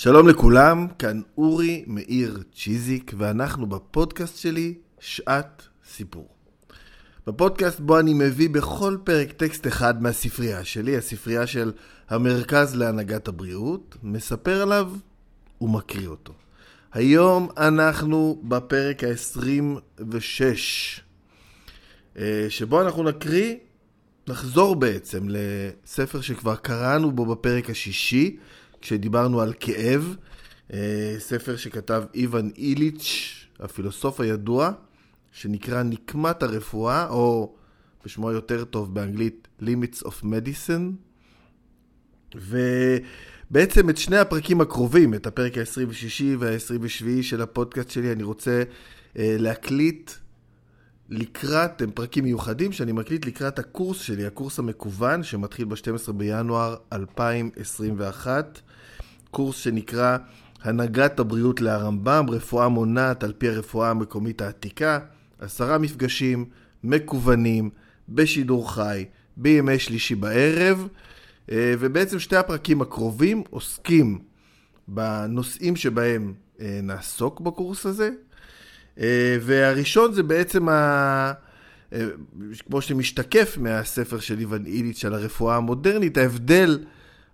שלום לכולם, כאן אורי מאיר צ'יזיק, ואנחנו בפודקאסט שלי, שעת סיפור. בפודקאסט בו אני מביא בכל פרק טקסט אחד מהספרייה שלי, הספרייה של המרכז להנהגת הבריאות, מספר עליו ומקריא אותו. היום אנחנו בפרק ה-26, אה, שבו אנחנו נקריא, נחזור בעצם לספר שכבר קראנו בו בפרק השישי, כשדיברנו על כאב, אה, ספר שכתב איוון איליץ', הפילוסוף הידוע, שנקרא נקמת הרפואה, או בשמו היותר טוב באנגלית Limits of Medicine. ובעצם את שני הפרקים הקרובים, את הפרק ה-26 וה-27 של הפודקאסט שלי, אני רוצה אה, להקליט לקראת, הם פרקים מיוחדים שאני מקליט לקראת הקורס שלי, הקורס המקוון, שמתחיל ב-12 בינואר 2021. קורס שנקרא הנהגת הבריאות להרמב"ם, רפואה מונעת על פי הרפואה המקומית העתיקה, עשרה מפגשים מקוונים בשידור חי בימי שלישי בערב, אה, ובעצם שתי הפרקים הקרובים עוסקים בנושאים שבהם אה, נעסוק בקורס הזה, והראשון זה בעצם ה... כמו שמשתקף מהספר של איוון איליץ' על הרפואה המודרנית, ההבדל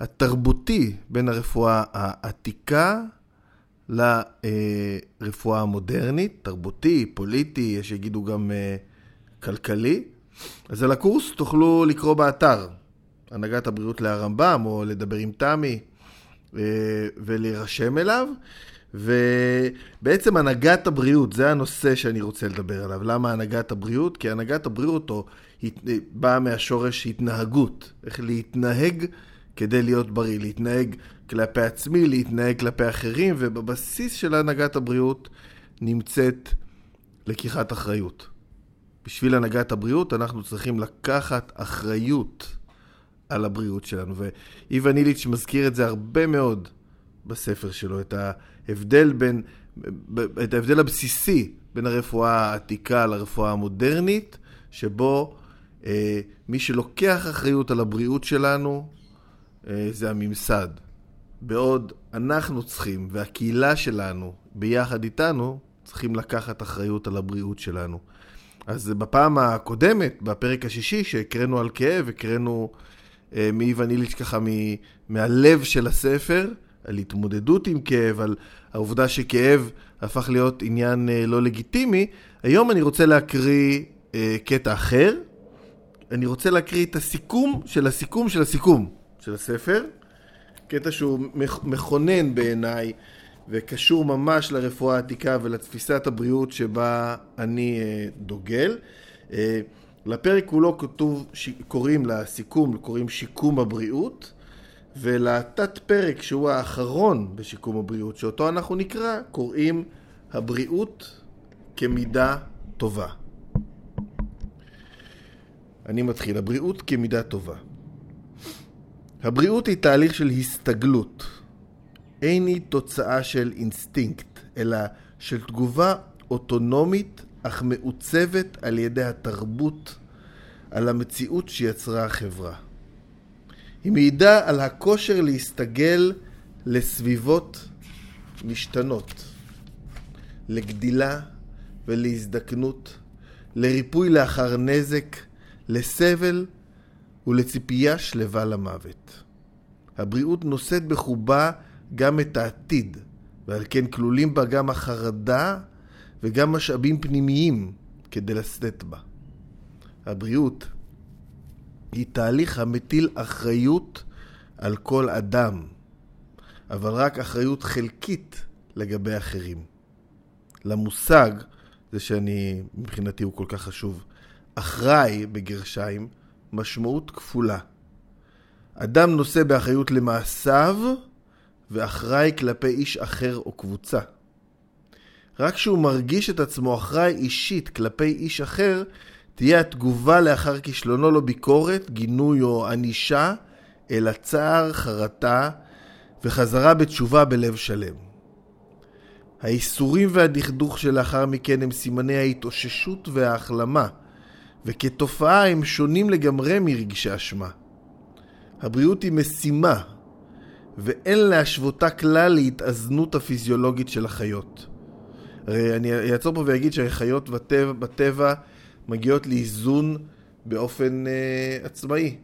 התרבותי בין הרפואה העתיקה לרפואה המודרנית, תרבותי, פוליטי, יש שיגידו גם אה, כלכלי. אז על הקורס תוכלו לקרוא באתר הנהגת הבריאות להרמב"ם, או לדבר עם תמי אה, ולהירשם אליו. ובעצם הנהגת הבריאות, זה הנושא שאני רוצה לדבר עליו. למה הנהגת הבריאות? כי הנהגת הבריאות או, באה מהשורש התנהגות, איך להתנהג כדי להיות בריא, להתנהג כלפי עצמי, להתנהג כלפי אחרים, ובבסיס של הנהגת הבריאות נמצאת לקיחת אחריות. בשביל הנהגת הבריאות אנחנו צריכים לקחת אחריות על הבריאות שלנו. ואיוון איליץ' מזכיר את זה הרבה מאוד בספר שלו, את ההבדל בין, את ההבדל הבסיסי בין הרפואה העתיקה לרפואה המודרנית, שבו אה, מי שלוקח אחריות על הבריאות שלנו אה, זה הממסד. בעוד אנחנו צריכים, והקהילה שלנו, ביחד איתנו, צריכים לקחת אחריות על הבריאות שלנו. אז בפעם הקודמת, בפרק השישי, שהקראנו על כאב, הקראנו אה, מאיוון איליץ' ככה מ, מהלב של הספר, על התמודדות עם כאב, על העובדה שכאב הפך להיות עניין אה, לא לגיטימי. היום אני רוצה להקריא אה, קטע אחר. אני רוצה להקריא את הסיכום של הסיכום של הסיכום. של הספר, קטע שהוא מכונן בעיניי וקשור ממש לרפואה העתיקה ולתפיסת הבריאות שבה אני אה, דוגל. לפרק כולו כתוב, קוראים לסיכום, קוראים שיקום הבריאות, ולתת פרק שהוא האחרון בשיקום הבריאות, שאותו אנחנו נקרא, קוראים הבריאות כמידה טובה. אני מתחיל, הבריאות כמידה טובה. הבריאות היא תהליך של הסתגלות. אין היא תוצאה של אינסטינקט, אלא של תגובה אוטונומית אך מעוצבת על ידי התרבות, על המציאות שיצרה החברה. היא מעידה על הכושר להסתגל לסביבות משתנות, לגדילה ולהזדקנות, לריפוי לאחר נזק, לסבל ולציפייה שלווה למוות. הבריאות נושאת בחובה גם את העתיד, ועל כן כלולים בה גם החרדה וגם משאבים פנימיים כדי לשאת בה. הבריאות היא תהליך המטיל אחריות על כל אדם, אבל רק אחריות חלקית לגבי אחרים. למושג, זה שאני, מבחינתי הוא כל כך חשוב, אחראי בגרשיים, משמעות כפולה. אדם נושא באחריות למעשיו ואחראי כלפי איש אחר או קבוצה. רק כשהוא מרגיש את עצמו אחראי אישית כלפי איש אחר, תהיה התגובה לאחר כישלונו לא ביקורת, גינוי או ענישה, אלא צער, חרטה וחזרה בתשובה בלב שלם. האיסורים והדכדוך שלאחר מכן הם סימני ההתאוששות וההחלמה, וכתופעה הם שונים לגמרי מרגשי אשמה. הבריאות היא משימה, ואין להשוותה כלל להתאזנות הפיזיולוגית של החיות. הרי אני אעצור פה ואגיד שהחיות בטבע, בטבע מגיעות לאיזון באופן אה, עצמאי.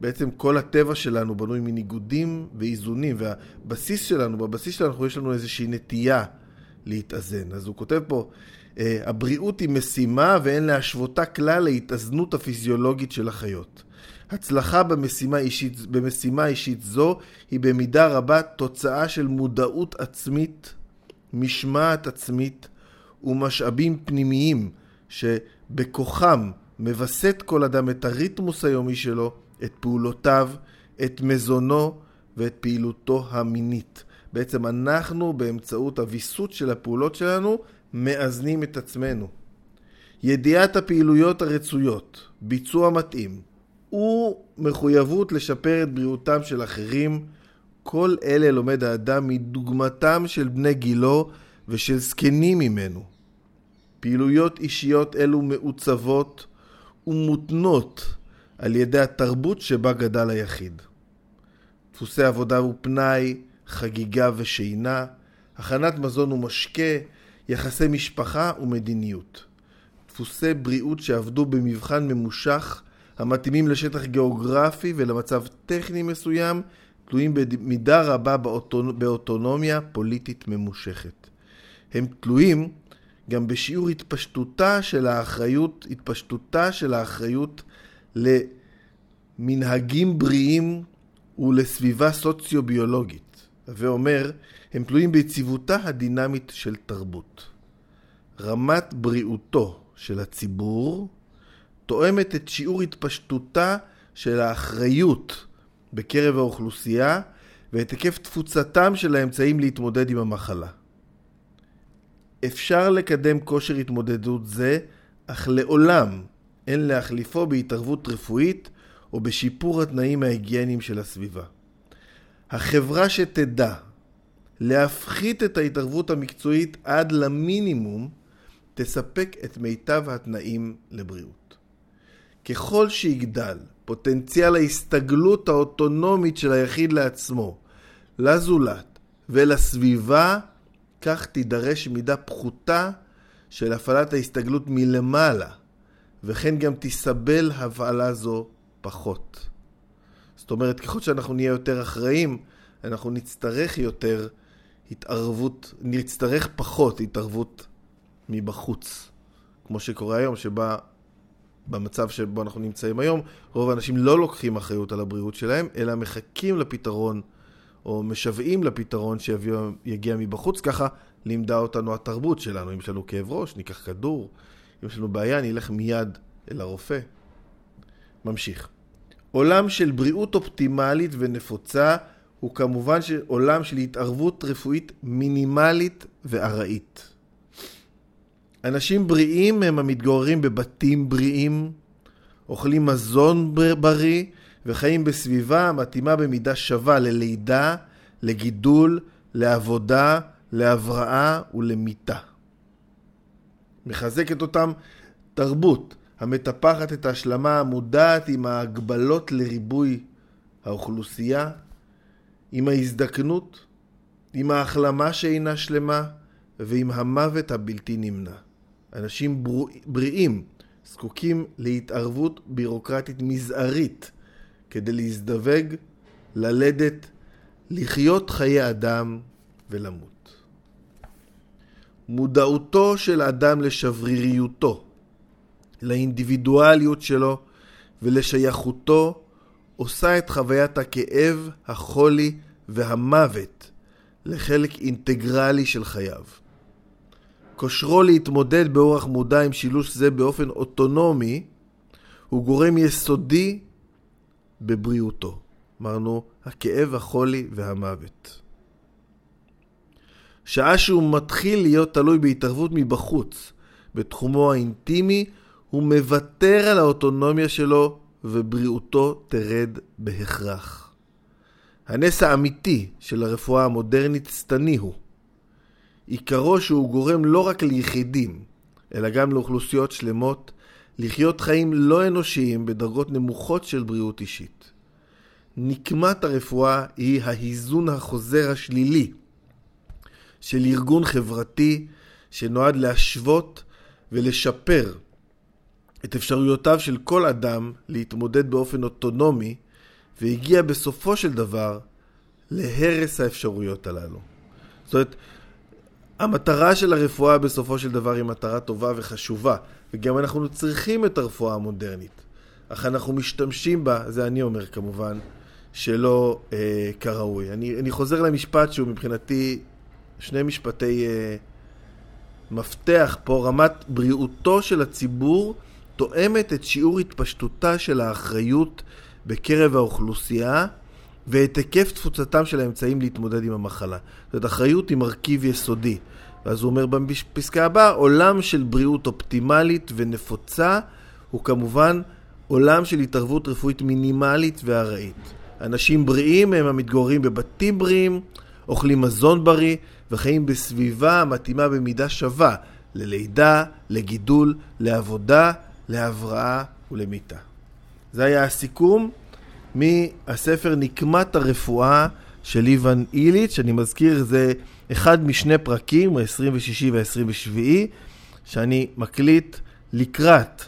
בעצם כל הטבע שלנו בנוי מניגודים ואיזונים, והבסיס שלנו, בבסיס שלנו יש לנו איזושהי נטייה להתאזן. אז הוא כותב פה, אה, הבריאות היא משימה ואין להשוותה כלל להתאזנות הפיזיולוגית של החיות. הצלחה במשימה אישית, במשימה אישית זו היא במידה רבה תוצאה של מודעות עצמית, משמעת עצמית ומשאבים פנימיים שבכוחם מווסת כל אדם את הריתמוס היומי שלו, את פעולותיו, את מזונו ואת פעילותו המינית. בעצם אנחנו באמצעות הוויסות של הפעולות שלנו מאזנים את עצמנו. ידיעת הפעילויות הרצויות, ביצוע מתאים, ומחויבות לשפר את בריאותם של אחרים, כל אלה לומד האדם מדוגמתם של בני גילו ושל זקנים ממנו. פעילויות אישיות אלו מעוצבות ומותנות על ידי התרבות שבה גדל היחיד. דפוסי עבודה ופנאי, חגיגה ושינה, הכנת מזון ומשקה, יחסי משפחה ומדיניות. דפוסי בריאות שעבדו במבחן ממושך, המתאימים לשטח גיאוגרפי ולמצב טכני מסוים, תלויים במידה רבה באוטונומיה פוליטית ממושכת. הם תלויים גם בשיעור התפשטותה של האחריות, התפשטותה של האחריות למנהגים בריאים ולסביבה סוציו-ביולוגית. הווה אומר, הם תלויים ביציבותה הדינמית של תרבות. רמת בריאותו של הציבור תואמת את שיעור התפשטותה של האחריות בקרב האוכלוסייה ואת היקף תפוצתם של האמצעים להתמודד עם המחלה. אפשר לקדם כושר התמודדות זה, אך לעולם אין להחליפו בהתערבות רפואית או בשיפור התנאים ההיגייניים של הסביבה. החברה שתדע להפחית את ההתערבות המקצועית עד למינימום, תספק את מיטב התנאים לבריאות. ככל שיגדל פוטנציאל ההסתגלות האוטונומית של היחיד לעצמו, לזולת ולסביבה, כך תידרש מידה פחותה של הפעלת ההסתגלות מלמעלה, וכן גם תסבל הפעלה זו פחות. זאת אומרת, ככל שאנחנו נהיה יותר אחראים, אנחנו נצטרך יותר התערבות, נצטרך פחות התערבות מבחוץ. כמו שקורה היום, שבה במצב שבו אנחנו נמצאים היום, רוב האנשים לא לוקחים אחריות על הבריאות שלהם, אלא מחכים לפתרון, או משוועים לפתרון שיגיע מבחוץ. ככה לימדה אותנו התרבות שלנו. אם יש לנו כאב ראש, ניקח כדור. אם יש לנו בעיה, נלך מיד אל הרופא. ממשיך. עולם של בריאות אופטימלית ונפוצה הוא כמובן עולם של התערבות רפואית מינימלית וארעית. אנשים בריאים הם המתגוררים בבתים בריאים, אוכלים מזון בריא וחיים בסביבה המתאימה במידה שווה ללידה, לגידול, לעבודה, להבראה ולמיתה. מחזקת אותם תרבות המטפחת את ההשלמה המודעת עם ההגבלות לריבוי האוכלוסייה, עם ההזדקנות, עם ההחלמה שאינה שלמה ועם המוות הבלתי נמנע. אנשים בריאים זקוקים להתערבות בירוקרטית מזערית כדי להזדווג, ללדת, לחיות חיי אדם ולמות. מודעותו של אדם לשבריריותו לאינדיבידואליות שלו ולשייכותו, עושה את חוויית הכאב, החולי והמוות לחלק אינטגרלי של חייו. כושרו להתמודד באורח מודע עם שילוש זה באופן אוטונומי הוא גורם יסודי בבריאותו. אמרנו, הכאב, החולי והמוות. שעה שהוא מתחיל להיות תלוי בהתערבות מבחוץ, בתחומו האינטימי, הוא מוותר על האוטונומיה שלו ובריאותו תרד בהכרח. הנס האמיתי של הרפואה המודרנית שטני הוא. עיקרו שהוא גורם לא רק ליחידים, אלא גם לאוכלוסיות שלמות, לחיות חיים לא אנושיים בדרגות נמוכות של בריאות אישית. נקמת הרפואה היא האיזון החוזר השלילי של ארגון חברתי שנועד להשוות ולשפר את אפשרויותיו של כל אדם להתמודד באופן אוטונומי והגיע בסופו של דבר להרס האפשרויות הללו. זאת אומרת, המטרה של הרפואה בסופו של דבר היא מטרה טובה וחשובה, וגם אנחנו צריכים את הרפואה המודרנית. אך אנחנו משתמשים בה, זה אני אומר כמובן, שלא אה, כראוי. אני, אני חוזר למשפט שהוא מבחינתי שני משפטי אה, מפתח פה, רמת בריאותו של הציבור תואמת את שיעור התפשטותה של האחריות בקרב האוכלוסייה ואת היקף תפוצתם של האמצעים להתמודד עם המחלה. זאת אומרת, אחריות היא מרכיב יסודי. ואז הוא אומר בפסקה הבאה, עולם של בריאות אופטימלית ונפוצה הוא כמובן עולם של התערבות רפואית מינימלית וארעית. אנשים בריאים הם המתגוררים בבתים בריאים, אוכלים מזון בריא וחיים בסביבה המתאימה במידה שווה ללידה, לגידול, לעבודה, להבראה ולמיתה. זה היה הסיכום מהספר נקמת הרפואה של איוון איליץ', אני מזכיר, זה אחד משני פרקים, ה-26 וה-27, שאני מקליט לקראת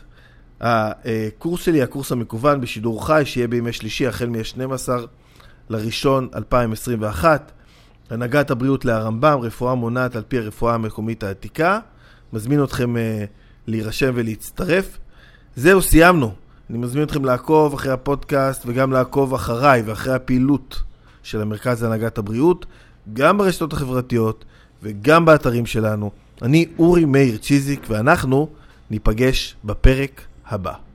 הקורס שלי, הקורס המקוון בשידור חי, שיהיה בימי שלישי, החל מ-12 לראשון 2021. הנהגת הבריאות להרמב"ם, רפואה מונעת על פי הרפואה המקומית העתיקה. מזמין אתכם uh, להירשם ולהצטרף. זהו, סיימנו. אני מזמין אתכם לעקוב אחרי הפודקאסט וגם לעקוב אחריי ואחרי הפעילות של המרכז להנהגת הבריאות, גם ברשתות החברתיות וגם באתרים שלנו. אני אורי מאיר צ'יזיק ואנחנו ניפגש בפרק הבא.